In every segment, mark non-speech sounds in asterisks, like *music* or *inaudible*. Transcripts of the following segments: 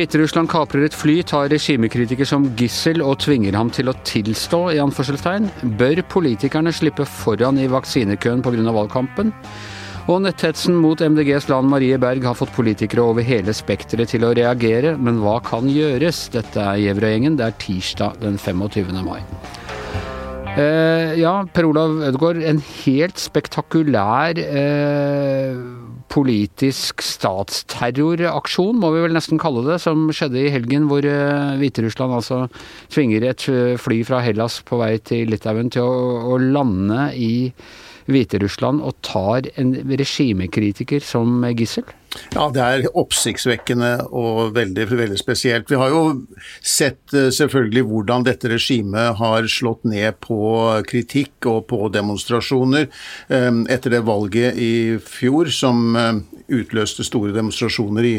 Hviterussland kaprer et fly, tar regimekritiker som gissel og tvinger ham til å tilstå, i anførselstegn. Bør politikerne slippe foran i vaksinekøen pga. valgkampen? Og netthetsen mot MDGs Lan Marie Berg har fått politikere over hele spekteret til å reagere, men hva kan gjøres? Dette er Gjevrøy-gjengen, det er tirsdag den 25. mai. Eh, ja, Per Olav Ødegaard, en helt spektakulær eh, politisk statsterroraksjon, må vi vel nesten kalle det, som skjedde i helgen, hvor eh, Hviterussland altså tvinger et fly fra Hellas på vei til Litauen til å, å lande i Hviterussland og tar en regimekritiker som gissel? Ja, det er oppsiktsvekkende og veldig, veldig spesielt. Vi har jo sett eh, selvfølgelig hvordan dette regimet har slått ned på kritikk og på demonstrasjoner. Eh, etter det valget i fjor som eh, utløste store demonstrasjoner i,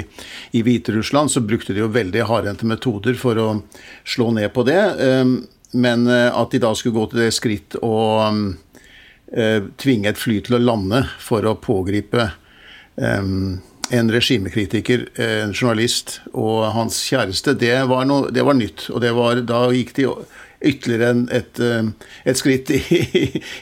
i Hviterussland, så brukte de jo veldig hardhendte metoder for å slå ned på det. Men at de da skulle gå til det skritt å tvinge et fly til å lande for å pågripe en regimekritiker, en journalist og hans kjæreste, det var, noe, det var nytt. Og var, da gikk de ytterligere et, et skritt i,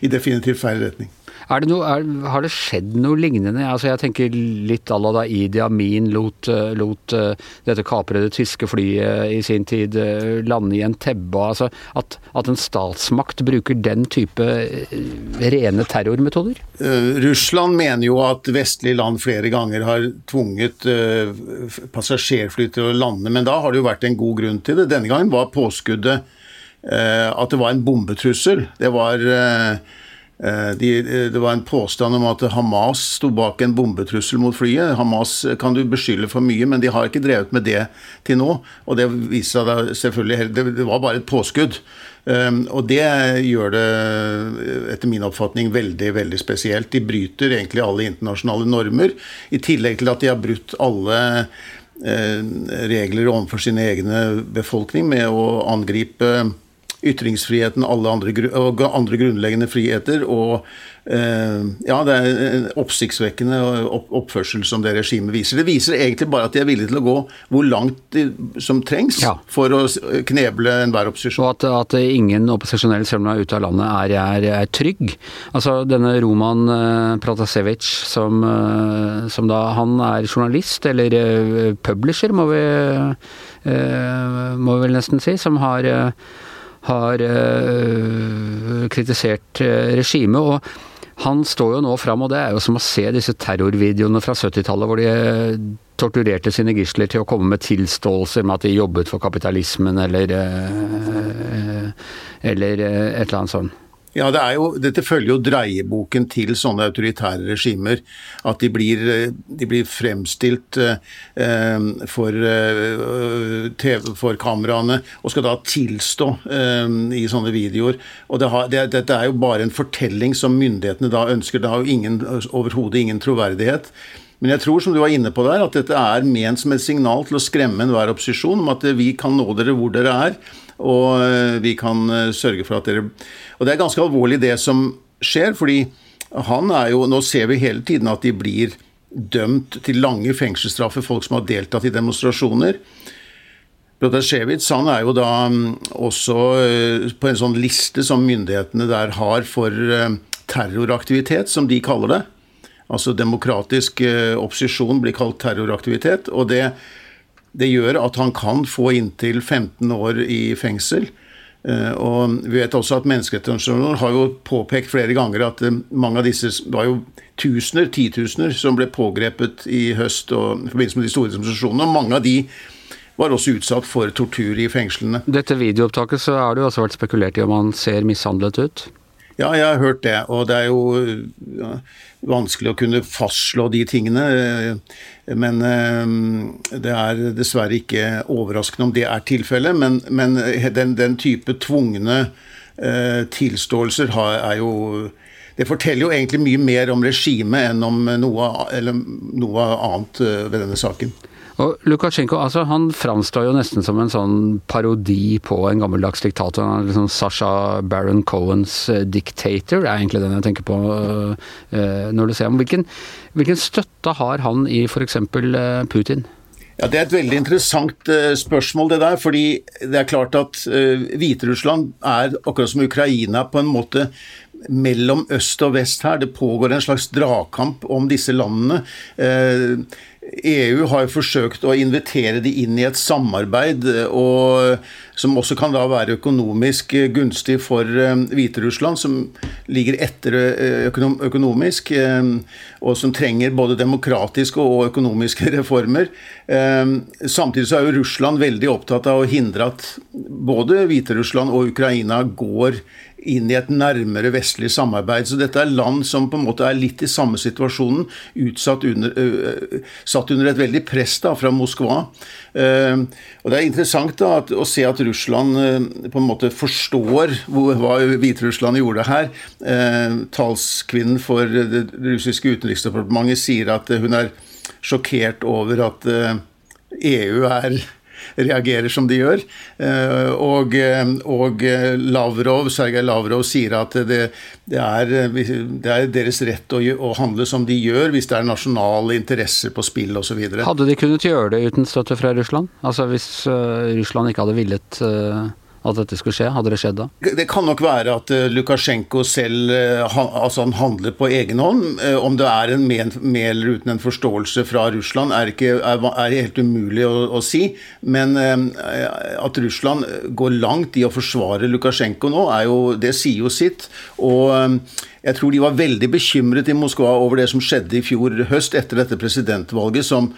i definitivt feil retning. Det noe, er, har det skjedd noe lignende? Altså jeg tenker litt à la da Idi Amin lot, eh, lot uh, dette kaprede tyske flyet i sin tid lande i en tebbe. Altså at, at, en statsmakt bruker den type rene terrormetoder? Russland mener jo at vestlige land flere ganger har tvunget passasjerfly til å lande, men da har det jo vært en god grunn til det. Denne gangen var påskuddet at det var en bombetrussel. Det var Eh, de, det var en påstand om at Hamas sto bak en bombetrussel mot flyet. Hamas kan du beskylde for mye, men de har ikke drevet med det til nå. Og det viser seg selvfølgelig Det var bare et påskudd. Og det gjør det, etter min oppfatning, veldig veldig spesielt. De bryter egentlig alle internasjonale normer, i tillegg til at de har brutt alle regler overfor sin egne befolkning med å angripe ytringsfriheten alle andre, og andre grunnleggende friheter. Og eh, ja, det er en oppsiktsvekkende oppførsel som det regimet viser. Det viser egentlig bare at de er villige til å gå hvor langt de, som trengs ja. for å kneble enhver opposisjon. Og at, at ingen opposisjonell selv ute av landet er, er, er, trygg. Altså denne Roman Pratasevic, som, som, da Han er journalist, eller publisher, må vi, må vi vel nesten si, som har har uh, kritisert uh, regimet. Og han står jo nå fram, og det er jo som å se disse terrorvideoene fra 70-tallet hvor de eh, torturerte sine gisler til å komme med tilståelser med at de jobbet for kapitalismen eller, uh, eller et eller annet sånt. Ja, det jo, Dette følger jo dreieboken til sånne autoritære regimer. At de blir, de blir fremstilt eh, for, eh, TV, for kameraene og skal da tilstå eh, i sånne videoer. Og det har, det, Dette er jo bare en fortelling som myndighetene da ønsker. Det har jo overhodet ingen troverdighet. Men jeg tror som du var inne på der, at dette er ment som et signal til å skremme enhver opposisjon om at vi kan nå dere hvor dere er, og eh, vi kan eh, sørge for at dere Og det er ganske alvorlig det som skjer, fordi han er jo Nå ser vi hele tiden at de blir dømt til lange fengselsstraffer, folk som har deltatt i demonstrasjoner. Protasjevitsj han er jo da mm, også eh, på en sånn liste som myndighetene der har for terroraktivitet, som de kaller det. Altså demokratisk opposisjon blir kalt terroraktivitet. Og det, det gjør at han kan få inntil 15 år i fengsel. Eh, og vi vet også at Menneskerettighetsorganisasjonen har jo påpekt flere ganger at eh, mange av disse var jo tusener, titusener, som ble pågrepet i høst og i forbindelse med de store demonstrasjonene. Og mange av de var også utsatt for tortur i fengslene. Dette videoopptaket så har det jo også vært spekulert i om han ser mishandlet ut? Ja, jeg har hørt det. Og det er jo ja, vanskelig å kunne fastslå de tingene. Men eh, det er dessverre ikke overraskende om det er tilfellet. Men, men den, den, type tvungne eh, tilståelser er jo det forteller jo egentlig mye mer om regimet enn om noe, noe annet eh, ved denne saken. Og Lukasjenko altså, han framstår jo nesten som en sånn parodi på en gammeldags diktator. Han er liksom Sasha Baron Cohens 'Dictator', dictator, er egentlig den jeg tenker på uh, når du ser ham. Hvilken, hvilken støtte har han i f.eks. Putin? Ja, Det er et veldig interessant spørsmål, det der. fordi det er klart at Hviterussland er, akkurat som Ukraina, på en måte mellom øst og vest her. Det pågår en slags dragkamp om disse landene. EU har jo forsøkt å invitere de inn i et samarbeid og, som også kan da være økonomisk gunstig for um, Hviterussland, som ligger etter uh, økonomisk, um, og som trenger både demokratiske og økonomiske *laughs* reformer. Samtidig så er jo Russland veldig opptatt av å hindre at både Hviterussland og Ukraina går inn i et nærmere vestlig samarbeid. Så dette er land som på en måte er litt i samme situasjonen, utsatt under, uh, satt under et veldig press da, fra Moskva. Uh, og Det er interessant da, at, å se at Russland uh, på en måte forstår hvor, hva Hviterussland gjorde her. talskvinnen for det russiske utenriksdepartementet sier at hun er sjokkert over at EU er reagerer som de gjør. Eh, og, eh, og Lavrov, Sergej Lavrov sier at det, det, er, det er, deres rett å, å, handle som de gjør, hvis det er nasjonale interesser på spill osv. Hadde de kunnet gjøre det uten støtte fra Russland? Altså Hvis Russland ikke hadde villet at dette skulle skje? Hadde det skjedd da? Det kan nok være at uh, Lukasjenko selv han, altså han handler på egen hånd. Uh, om det er en med, med, eller uten en forståelse fra Russland, er, ikke, er, er helt umulig å, å si. Men at Russland går langt i å forsvare Lukasjenko nå, jo, det sier jo sitt. Og jeg tror de var veldig bekymret i Moskva over det som skjedde i fjor høst etter dette presidentvalget, som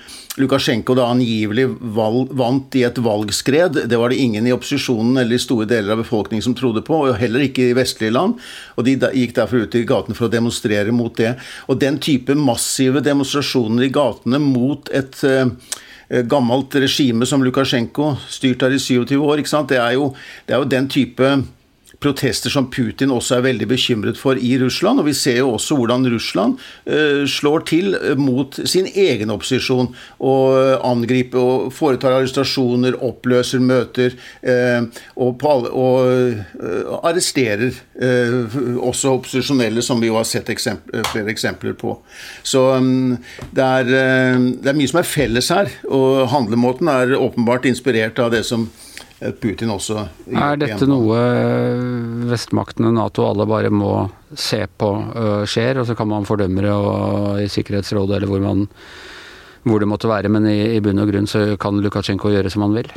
Lukasjenko da angivelig valg, vant i et valgskred. Det var det ingen i opposisjonen eller i store deler av befolkningen som trodde på, og heller ikke i vestlige land. Og De gikk derfor ut i gatene for å demonstrere mot det. Og den type massive demonstrasjoner i gatene mot et uh, gammelt regime som Lukasjenko, styrt her i 27 år, det er, jo, det er jo den type protester som Putin også er veldig bekymret for i Russland. Og vi ser jo også hvordan Russland uh, slår til eh, mot sin egen opposisjon og uh, angriper og foretar arrestasjoner, oppløser møter og, arresterer også opposisjonelle, som vi jo har sett eksempler, flere eksempler på. Så um, det, er, det er mye som er felles her, og handlemåten er åpenbart inspirert av det som Putin også Er dette noe eh, vestmaktene, Nato, alle bare må se på uh, skjer, og så kan man fordømme det i Sikkerhetsrådet eller hvor, man, hvor det måtte være, men i, i bunn og grunn så kan Lukasjenko gjøre som han vil?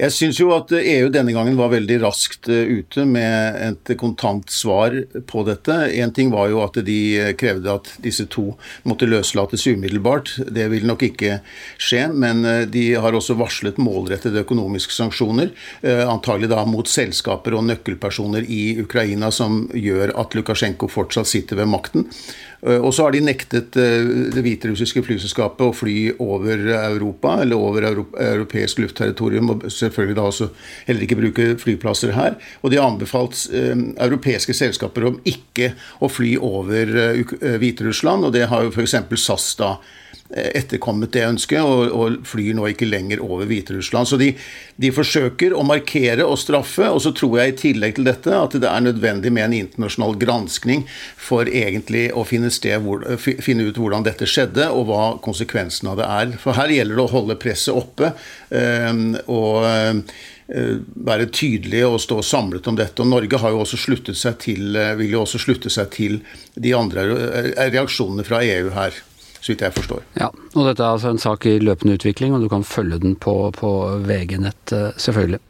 Jeg syns jo at EU denne gangen var veldig raskt eh, ute med et kontant svar på dette. Én ting var jo at de krevde at disse to måtte løslates umiddelbart. Det vil nok ikke skje, men eh, de har også varslet målrettede økonomiske sanksjoner. Eh, antagelig da mot selskaper og nøkkelpersoner i Ukraina som gjør at Lukasjenko fortsatt sitter ved makten. Eh, og så har de nektet eh, det hviterussiske flyselskapet å fly over Europa, eller over europeisk luftterritorium, og selvfølgelig da også heller ikke bruke flyplasser her. Og de har anbefalt eh, europeiske selskaper om ikke å fly over Hviterussland, og det har jo f.eks. SAS da etterkommet det ønsket, og, og, flyr nå ikke lenger over Hviterussland. Så de, de, forsøker å markere og straffe, og så tror jeg i tillegg til dette at det er nødvendig med en internasjonal granskning for egentlig å finne, hvor, finne ut hvordan dette skjedde, og hva konsekvensen av det er. For her gjelder det å holde presset oppe. Øh, og øh, være tydelige og stå samlet om dette. Og Norge har jo også sluttet seg til, øh, vil jo også slutte seg til de andre reaksjonene fra EU her så vidt jeg forstår. Ja, og Dette er altså en sak i løpende utvikling, og du kan følge den på, på VG-nett, eh, selvfølgelig.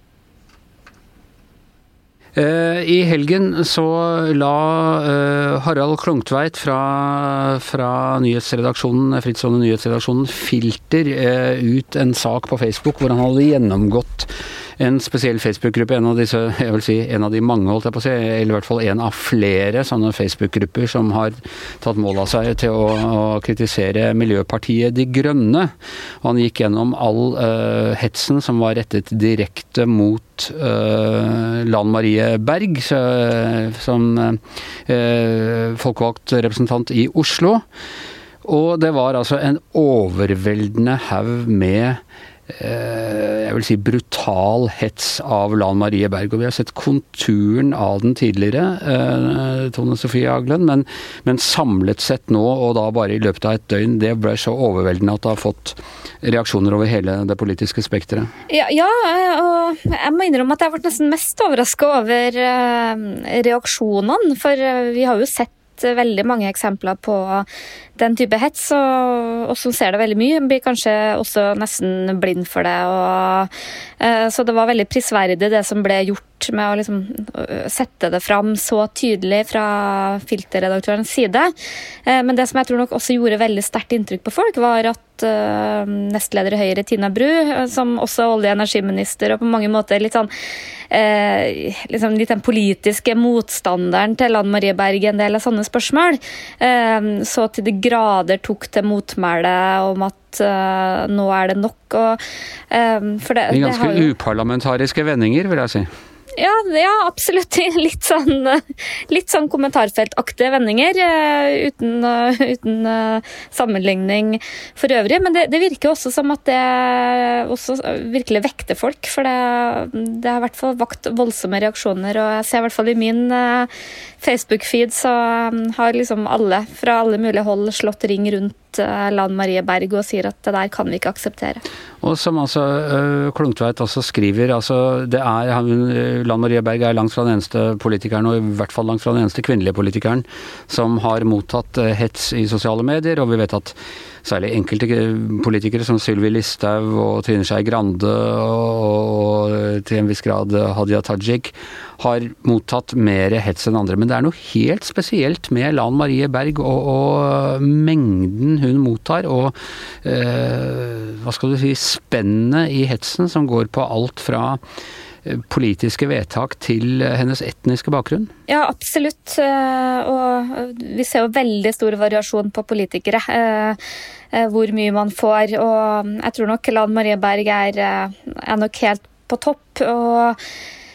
Eh, I helgen så la eh, Harald Klungtveit fra, fra nyhetsredaksjonen, Fritzone nyhetsredaksjonen Filter ut en sak på Facebook hvor han hadde gjennomgått en spesiell Facebook-gruppe, en av disse, jeg vil si en av de mange, holdt jeg på å si, eller i hvert fall en av flere sånne Facebook-grupper som har tatt mål av seg til å, å, kritisere Miljøpartiet De Grønne. Han gikk gjennom all uh, hetsen som var rettet direkte mot uh, Lan Marie Berg, så, som uh, folkevalgt representant i Oslo. Og det var altså en overveldende haug med jeg vil si brutal hets av Lan Marie Berg. Og vi har sett konturen av den tidligere, eh, Tone Sofie Aglen, men, men, samlet sett nå, og da bare i løpet av et døgn, det ble så overveldende at det har fått reaksjoner over hele det politiske spekteret. Ja, ja, og jeg må innrømme at jeg ble nesten mest overraska over eh, reaksjonene, for vi har jo sett veldig mange eksempler på den type hets, og, og som ser det veldig mye, blir kanskje også nesten blind for det. Og, uh, så det var veldig prisverdig det som ble gjort med å liksom uh, sette det fram så tydelig fra filterredaktørens side. Uh, men det som jeg tror nok også gjorde veldig sterkt inntrykk på folk, var at nestleder i Høyre, Tina Bru, som også olje- og energiminister, og på mange måter litt sånn liksom litt den politiske motstanderen til Anne Marie Berg en del av sånne spørsmål, så til det grader tok til motmæle om at uh, nå er det nok. Og, for det, I ganske jo... uparlamentariske vendinger, vil jeg si. Ja, ja, absolutt. *laughs* Litt sånn, litt sånn kommentarfeltaktige vendinger. Eh, uten, eh, uten, sammenligning for øvrig. Men det, det, virker også som at det virkelig vekter folk. For det, det har i hvert fall vakt voldsomme reaksjoner. Og jeg ser i hvert fall i min Facebook-feed så har liksom alle fra alle mulige hold slått ring rundt Eh, Lan Marie Berg og sier at det der kan vi ikke akseptere. Og som altså uh, Klungtveit også skriver, altså det er uh, Lan Marie Berg er langt fra den eneste politikeren, og i hvert fall langt fra den eneste kvinnelige politikeren, som har mottatt uh, hets i sosiale medier, og vi vet at særlig enkelte politikere som Sylvi Listhaug og Trine Skei Grande og, og til en viss grad Hadia Tajik har mottatt mer hets enn andre. Men det er noe helt spesielt med Lan Marie Berg og, og mengden hun mottar, og eh, hva skal du si, spennet i hetsen som går på alt fra eh, politiske vedtak til hennes etniske bakgrunn? Ja, absolutt. Eh, og vi ser jo veldig stor variasjon på politikere. Eh, hvor mye man får. Og jeg tror nok Lan Marie Berg er, er nok helt på topp. og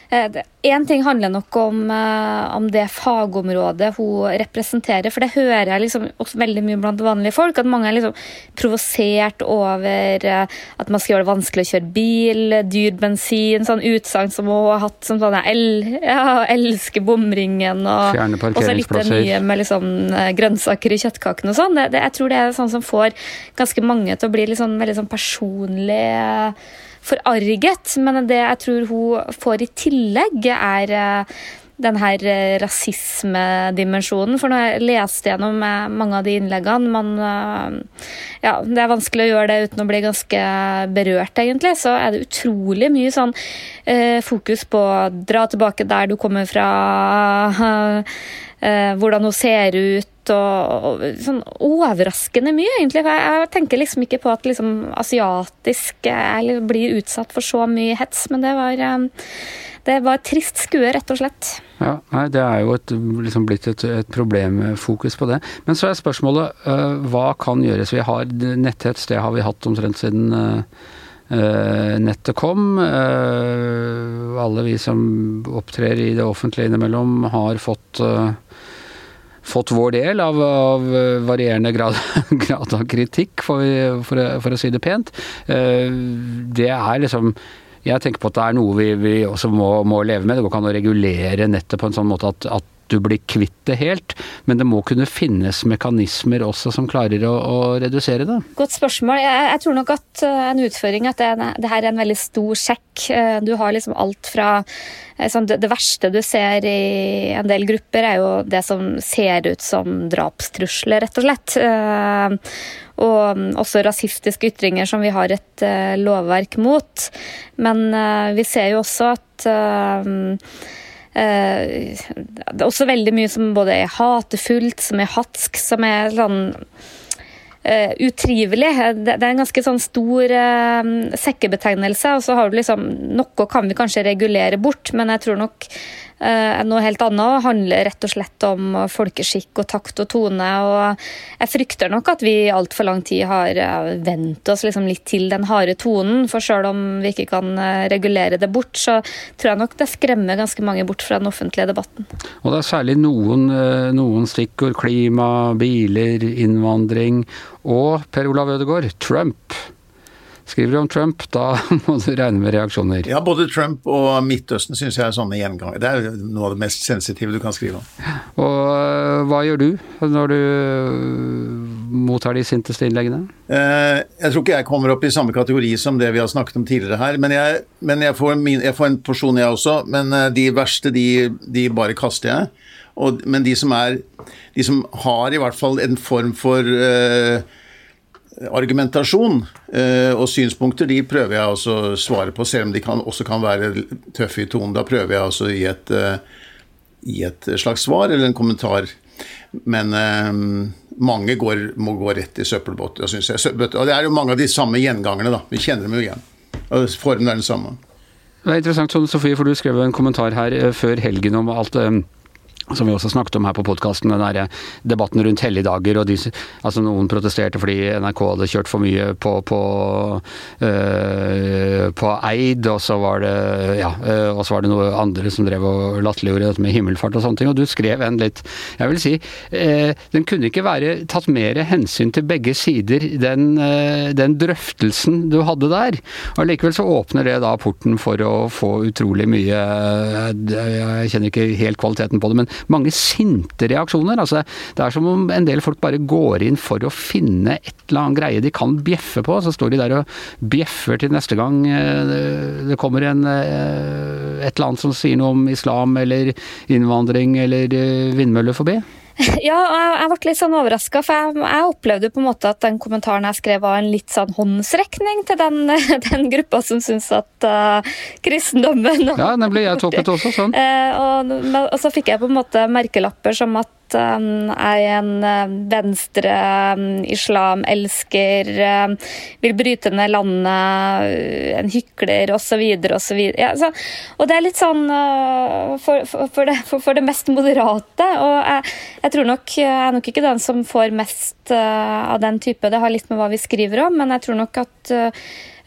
Én eh, ting handler nok om, eh, om, det fagområdet hun representerer, for det hører jeg liksom også veldig mye blant vanlige folk. At mange er liksom provosert over eh, at man skal gjøre det vanskelig å kjøre bil, dyr bensin, sånn utsagn som hun har hatt som sånn Jeg *laughs* ja, elsker bomringen, og så litt det nye med liksom grønnsaker i kjøttkaken og sånn. Jeg tror det er sånn som får ganske mange til å bli liksom, veldig sånn personlig forarget. Men det jeg tror hun får i tillegg, er eh, den her eh, rasismedimensjonen. For når jeg leste gjennom eh, mange av de innleggene man, ja, Det er vanskelig å gjøre det uten å bli ganske berørt, egentlig. Så er det utrolig mye sånn eh, fokus på å dra tilbake der du kommer fra. *laughs* Eh, hvordan hun ser ut og, og, sånn overraskende mye, egentlig. For jeg, jeg tenker liksom ikke på at liksom asiatisk eller blir utsatt for så mye hets, men det var eh, det var et trist skue, rett og slett. Ja, nei, Det er jo et, liksom blitt et, et problemfokus på det. Men så er spørsmålet uh, hva kan gjøres? Vi har netthets, det har vi hatt omtrent siden uh, uh, nettet kom. alle vi som opptrer i det offentlige innimellom, har fått fått vår del av, av varierende grad, *laughs* grad, av kritikk, for, for, for, å si det pent. Eh, det er liksom jeg tenker på at det er noe vi, vi også må, må, leve med. Det går ikke an å regulere nettet på en sånn måte at, at du blir kvitt det helt, men det må kunne finnes mekanismer også som klarer å, å redusere det? Godt spørsmål. Jeg, jeg, tror nok at uh, en utføring at det, det, her er en veldig stor sjekk. Uh, du har liksom alt fra sånn, det, det, verste du ser i en del grupper, er jo det som ser ut som drapstrusler, rett og slett. og også rasistiske ytringer som vi har et lovverk mot. Men vi ser jo også at Eh, det er også veldig mye som både er hatefullt, som er hatsk, som er sånn uh, utrivelig. Det, det, er en ganske sånn stor uh, sekkebetegnelse. og så har du liksom Noe kan vi kanskje regulere bort, men jeg tror nok noe helt annet Det handler rett og slett om folkeskikk og takt og tone. og Jeg frykter nok at vi i altfor lang tid har uh, vent oss liksom litt til den harde tonen. For selv om vi ikke kan regulere det bort, så tror jeg nok det skremmer ganske mange bort fra den offentlige debatten. Og det er særlig noen, noen stikkord. Klima, biler, innvandring og Per Olav Ødegaard, Trump. Skriver du om Trump, da *laughs* må du regne med reaksjoner. Ja, både Trump og Midtøsten syns jeg er sånne gjenganger. Det er noe av det mest sensitive du kan skrive om. Og øh, hva gjør du når du øh, mottar de sinteste innleggene? Eh, jeg tror ikke jeg kommer opp i samme kategori som det vi har snakket om tidligere her. Men jeg, men jeg, får, min, jeg får, en porsjon, jeg også. Men de verste, de, de bare kaster jeg. Og, men de som er De som har i hvert fall en form for uh, argumentasjon uh, og synspunkter, de prøver jeg også å svare på, selv om de kan, også kan være tøffe i tonen. Da prøver jeg også å gi et, uh, gi et slags svar eller en kommentar. Men mange går, må gå rett i søppelbåter, syns jeg. Og det er jo mange av de samme gjengangerne, da. Vi kjenner dem jo igjen. Og formen er den samme. Det er interessant, Sofie, for du skrev en kommentar her før helgen om alt som vi også snakket om her på podkasten, den der debatten rundt helligdager. og de, altså Noen protesterte fordi NRK hadde kjørt for mye på, på, øh, på Eid, og så var det ja, øh, og så var det noe andre som drev og latterliggjorde dette med himmelfart og sånne ting. Og du skrev en litt Jeg vil si øh, den kunne ikke være tatt mer hensyn til begge sider, den, den drøftelsen du hadde der. Og Likevel så åpner det da porten for å få utrolig mye Jeg kjenner ikke helt kvaliteten på det, men mange sinte reaksjoner. Altså, det er som om en del folk bare går inn for å finne et eller annet greie de kan bjeffe på, så står de der og bjeffer til neste gang eh, det kommer en, eh, et eller annet som sier noe om islam eller innvandring eller eh, vindmøller forbi. *laughs* Ja, jeg ble litt sånn overraska, for jeg, jeg, opplevde på en måte at den kommentaren jeg skrev var en litt sånn håndsrekning til den, *laughs* den gruppa som syns at uh, kristendommen Ja, nemlig. Jeg *laughs* tolket også sånn. Uh, og, og, så fikk jeg på en måte merkelapper som at Um, er en um, venstre um, islamelsker, vil bryte ned landet, uh, en hykler osv. osv. Ja, og det er litt sånn uh, for, for, for, det, for det, mest moderate. Og jeg, jeg, tror nok jeg er nok ikke den som får mest uh, av den type. Det har litt med hva vi skriver om, men jeg tror nok at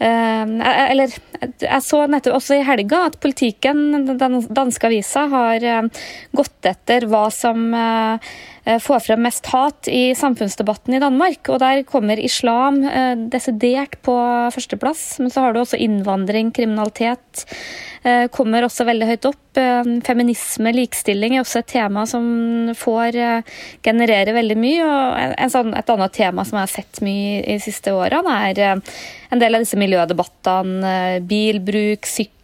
eller jeg så nettopp også i helga at politikken, den danske avisa, har gått etter hva som Eh, får frem mest hat i samfunnsdebatten i Danmark. Og der kommer islam eh, desidert på førsteplass. Men så har du også innvandring, kriminalitet. Eh, kommer også veldig høyt opp. Feminisme, likestilling er også et tema som får generere veldig mye. Og sånn, et annet tema som jeg har sett mye i de siste årene, er en del av disse miljødebattene. Bilbruk, sykkel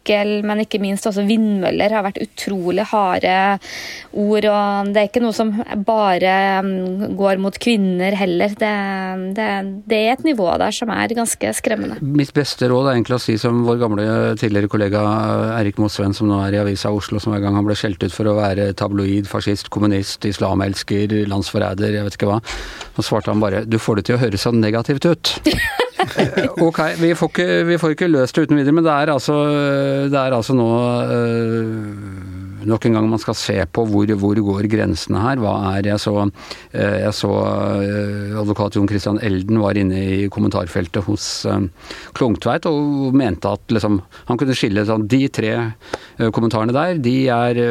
men ikke minst også vindmøller har vært utrolig harde ord. Og det er ikke noe som bare går mot kvinner heller. Det, det, det er et nivå der som er ganske skremmende. Mitt beste råd er egentlig å si som vår gamle tidligere kollega Erik Mosven, som nå er i Avisa Oslo, som hver gang han ble skjelt ut for å være tabloid, fascist, kommunist, islamelsker, landsforræder, jeg vet ikke hva. Så svarte han bare 'du får det til å høres så negativt ut'. *laughs* ok, vi får, ikke, vi får, ikke, løst det uten videre, men det er altså, det er altså nå øh, nok en gang man skal se på hvor, hvor går grensene her. Hva er Jeg så, øh, jeg så øh, advokat Jon Christian Elden var inne i kommentarfeltet hos Klungtveit og mente at liksom, han kunne skille sånn De tre kommentarene der, de er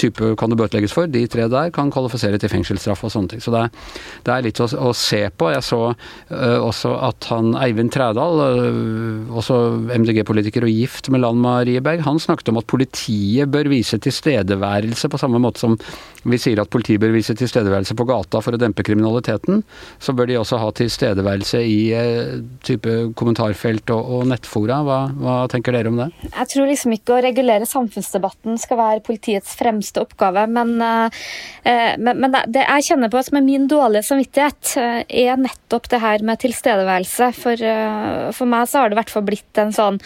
type kan det bøtelegges for. De tre der kan kvalifisere til fengselsstraff og sånne ting. Så det er, det er litt å, å, se på. Jeg så uh, også at han Eivind Trædal, uh, også MDG-politiker og gift med Lan Marie Berg, han snakket om at politiet bør vise tilstedeværelse på samme måte som vi sier at politiet bør vise tilstedeværelse på gata for å dempe kriminaliteten. Så bør de også ha tilstedeværelse i uh, type kommentarfelt og, og nettfora. Hva, hva tenker dere om det? Jeg tror liksom ikke å regulere samfunnsdebatten skal være politiets fremste oppgave. Men, eh, men, men det jeg kjenner på som er min dårlige samvittighet, eh, er nettopp det her med tilstedeværelse. For, eh, for meg så har det i hvert fall blitt en sånn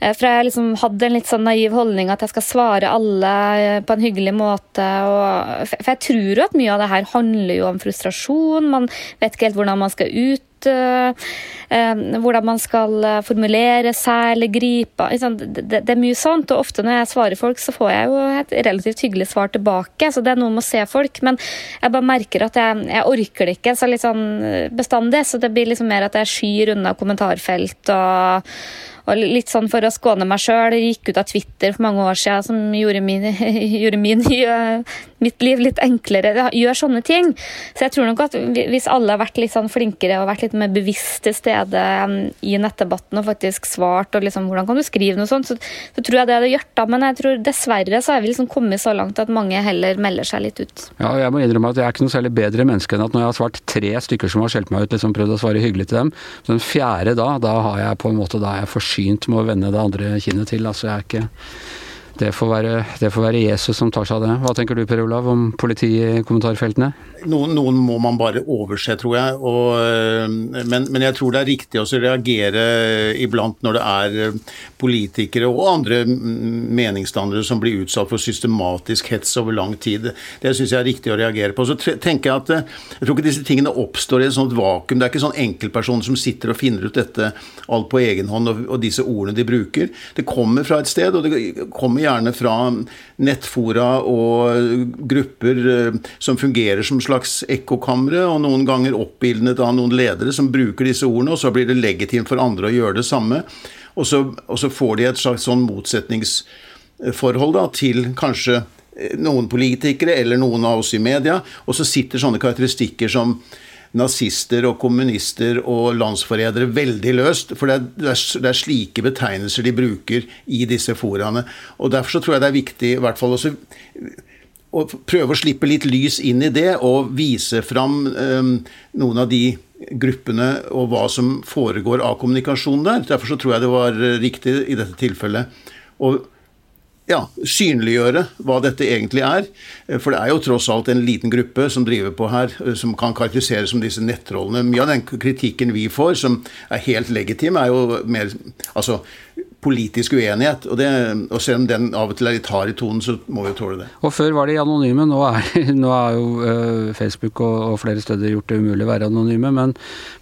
for jeg liksom hadde en litt sånn naiv holdning at jeg skal svare alle på en hyggelig måte. Og, for jeg tror jo at mye av det her handler jo om frustrasjon. Man vet ikke helt hvordan man skal ut uh, hvordan man skal formulere seg eller gripe det, er mye sånt. Og ofte når jeg svarer folk, så får jeg jo et relativt hyggelig svar tilbake. Så det er noe med å se folk. Men jeg bare merker at jeg, jeg orker det ikke så litt sånn bestandig. Så det blir liksom mer at jeg skyr unna kommentarfelt og og litt sånn for å skåne meg sjøl, gikk ut av Twitter for mange år siden som gjorde, min, *laughs* gjorde min, *laughs* mitt liv litt enklere. Gjør sånne ting. Så jeg tror nok at hvis alle har vært litt sånn flinkere og vært litt mer bevisst til stede um, i nettdebatten og faktisk svart og liksom hvordan kan du skrive noe sånt, så, så tror jeg det hadde gjort da. Men jeg tror dessverre så har vi liksom kommet så langt at mange heller melder seg litt ut. Ja, jeg må innrømme at jeg er ikke noe særlig bedre menneske enn at når jeg har svart tre stykker som har skjelt meg ut, liksom prøvd å svare hyggelig til dem, så den fjerde da, da har jeg på en måte da jeg for forsynt med å vende det andre kinnet til. Altså, jeg er ikke det får, være, det får være Jesus som tar seg av det. Hva tenker du Per Olav om politiet i kommentarfeltene? Noen, noen, må man bare overse, tror jeg. Og, eh, men, men, jeg tror det er riktig å reagere iblant når det er eh, politikere og andre meningsstandere som blir utsatt for systematisk hets over lang tid. Det syns jeg er riktig å reagere på. Så tenker Jeg at eh, jeg tror ikke disse tingene oppstår i et sånt vakuum. Det er ikke sånn enkeltpersoner som sitter og finner ut dette alt på egen hånd, og, og disse ordene de bruker. Det kommer fra et sted, og det kommer gjerne fra nettfora og grupper eh, som fungerer som slags ekkokamre, og noen ganger oppildnet av noen ledere som bruker disse ordene, og så blir det legitimt for andre å gjøre det samme. Og så, og så får de et slags sånn motsetningsforhold da, til kanskje noen politikere eller noen av oss i media, og så sitter sånne karakteristikker som nazister og kommunister og landsforrædere veldig løst. For det er, det er, slike betegnelser de bruker i disse foraene. Og Derfor så tror jeg det er viktig i hvert fall også å prøve å slippe litt lys inn i det, og vise fram um, noen av de gruppene og hva som foregår av kommunikasjon der. Derfor så tror jeg det var riktig i dette tilfellet å ja, synliggjøre hva dette egentlig er. Eh, for det er jo tross alt en liten gruppe som driver på her, eh, som kan karakteriseres som disse nettrollene. Mye av den kritikken vi får, som er helt legitim, er jo mer altså, politisk uenighet. Og, det, og, selv om den av og til er litt hard i tonen, så må vi jo tåle det. Og Før var de anonyme, nå er, *laughs* nå er jo uh, Facebook og, og, flere steder gjort det umulig å være anonyme. Men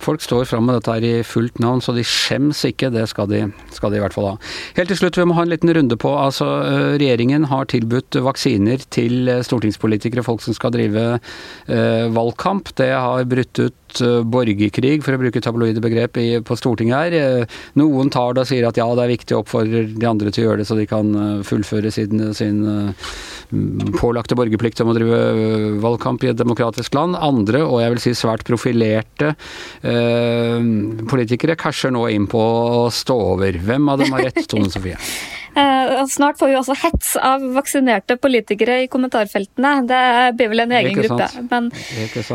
folk står fram med dette her i fullt navn, så de skjems ikke. Det skal de, skal de, i hvert fall ha. Helt til slutt, vi må ha en liten runde på. altså uh, Regjeringen har tilbudt vaksiner til stortingspolitikere, folk som skal drive uh, valgkamp. Det har brutt ut borgerkrig, for å bruke tabloide begrep, på Stortinget her. Noen tar det og sier at ja, det er viktig og oppfordrer de andre til å gjøre det, så de kan eh, fullføre sin, sin eh, pålagte borgerplikt om å drive eh, valgkamp i et demokratisk land. Andre, og jeg vil si svært profilerte eh, politikere, casher nå inn på å stå over. Hvem av dem har rett, Tone Sofie? *laughs* Uh, snart får vi også hets av vaksinerte politikere i kommentarfeltene. Det blir vel en egen gruppe. Men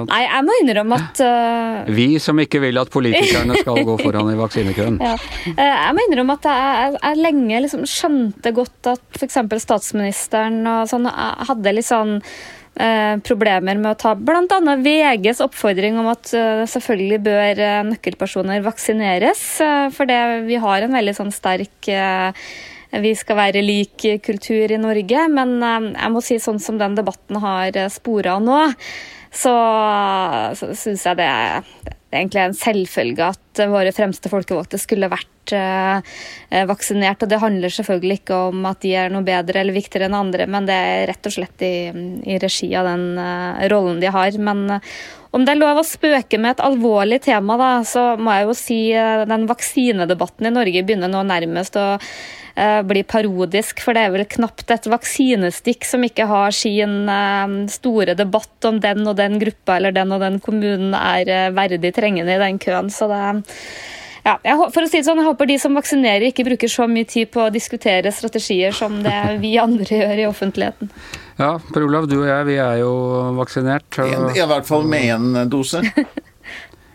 nei, jeg må innrømme at uh, *gasps* Vi som ikke vil at politikerne skal gå *laughs* foran i vaksinekøen. Ja. Uh, jeg må innrømme at jeg, jeg lenge liksom skjønte godt at f.eks. statsministeren sånn hadde litt sånn problemer med å ta bl.a. VGs oppfordring om at selvfølgelig bør nøkkelpersoner vaksineres. For det, vi har en veldig sånn sterk vi skal være lik kultur i Norge. Men eh, jeg må si sånn som den debatten har eh, spora nå, så, så syns jeg det det er egentlig en selvfølge at våre fremste folkevalgte skulle vært uh, vaksinert. Og det handler selvfølgelig ikke om at de er noe bedre eller viktigere enn andre, men det er rett og slett i, i regi av den rollen de har. Men om det er lov å spøke med et alvorlig tema, da, så må jeg jo si den vaksinedebatten i Norge begynner nå nærmest å Eh, blir parodisk, for det er vel knapt et vaksinestikk som ikke har sin eh, store debatt om den og den gruppa eller den og den kommunen er eh, verdig trengende i den køen. Så det ja, jeg, for å si det sånn, jeg håper de som vaksinerer, ikke bruker så mye tid på å diskutere strategier som det vi andre gjør i offentligheten. Ja, Per Olav, du og jeg, vi er jo vaksinert. Og... I hvert fall med én dose. *laughs*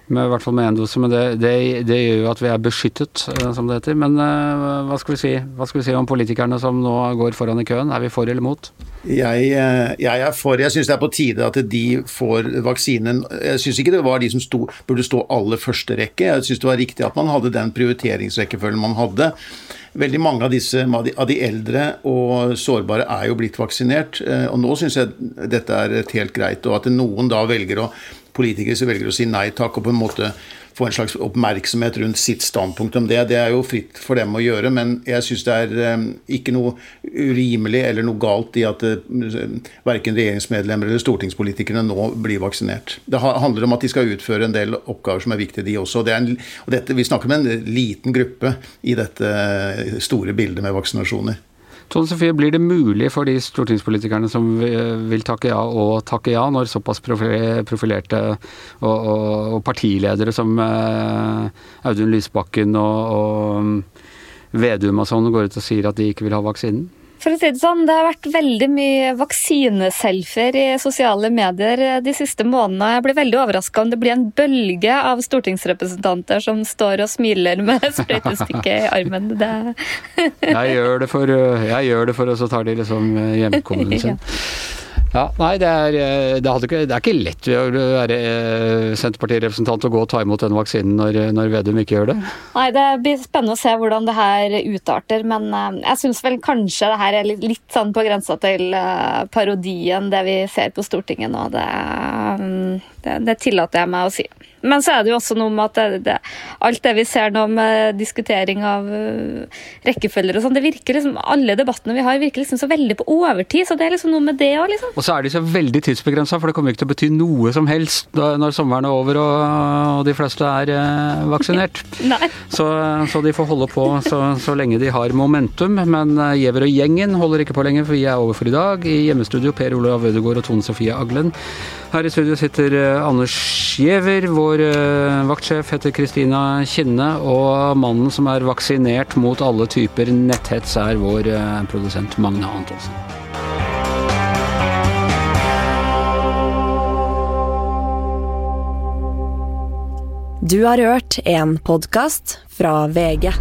Med, I hvert fall med én dose, men det, det, det, gjør jo at vi er beskyttet, eh, som det heter. Men uh, hva, skal vi si? hva skal vi si om politikerne som nå går foran i køen? Er vi for eller mot? Jeg, eh, jeg er for. Jeg syns det er på tide at de får vaksinen. Jeg syns ikke det var de som sto, burde stå aller første rekke. Jeg syns det var riktig at man hadde den prioriteringsrekkefølgen man hadde. Veldig mange av, disse, av de eldre og sårbare er jo blitt vaksinert. Og nå syns jeg dette er helt greit. Og at noen da velger å politikere som velger å si nei takk og på en måte få en slags oppmerksomhet rundt sitt standpunkt om det. Det er jo fritt for dem å gjøre, men jeg syns det er eh, ikke noe urimelig eller noe galt i at verken regjeringsmedlemmer eller stortingspolitikerne nå blir vaksinert. Det handler om at de skal utføre en del oppgaver som er viktige, de også. Det en, og dette, vi snakker om en liten gruppe i dette store bildet med vaksinasjoner. Tone Sofie, blir det mulig for de stortingspolitikerne som vil takke ja, å takke ja, når såpass profilerte og, og, og partiledere som eh, Audun Lysbakken og, og Vedum og sånn går ut og sier at de ikke vil ha vaksinen? For å si Det sånn, det har vært veldig mye vaksineselfier i sosiale medier de siste månedene. Jeg blir veldig overraska om det blir en bølge av stortingsrepresentanter som står og smiler med *laughs* sprøytestikket i armen. Det... jeg gjør det for, jeg gjør det for og så tar de liksom hjemkommunen *laughs* sin. Ja, nei, det er, eh, det, ikke, det er, ikke lett å være eh, Senterpartirepresentant og gå og ta imot den vaksinen når, når, Vedum ikke gjør det. Nei, Det blir spennende å se hvordan det her utarter, men eh, jeg syns vel kanskje det her er litt, litt sånn på grensa til parodien, det vi ser på Stortinget nå. Det, det, det tillater jeg meg å si. Men så er det jo også noe med at det, det, alt det vi ser nå med diskutering av uh, rekkefølger og sånn, det virker liksom Alle debattene vi har, virker liksom så veldig på overtid. Så det er liksom noe med det òg, liksom. Og så er de så veldig tidsbegrensa, for det kommer ikke til å bety noe som helst når sommeren er over og, og de fleste er uh, vaksinert. *laughs* Så, så, de får holde på så, så lenge de har momentum. Men uh, Giæver og gjengen holder ikke på lenger, for vi er over for i dag. I hjemmestudio Per Olav Ødegaard og Tone Sofie Aglen. Her i studio sitter Anders Giæver. vår eh, vaktsjef heter Kristina Kinne, og mannen som er vaksinert mot alle typer netthets, er vår eh, produsent Magne Antonsen. Du har hørt en podkast fra VG.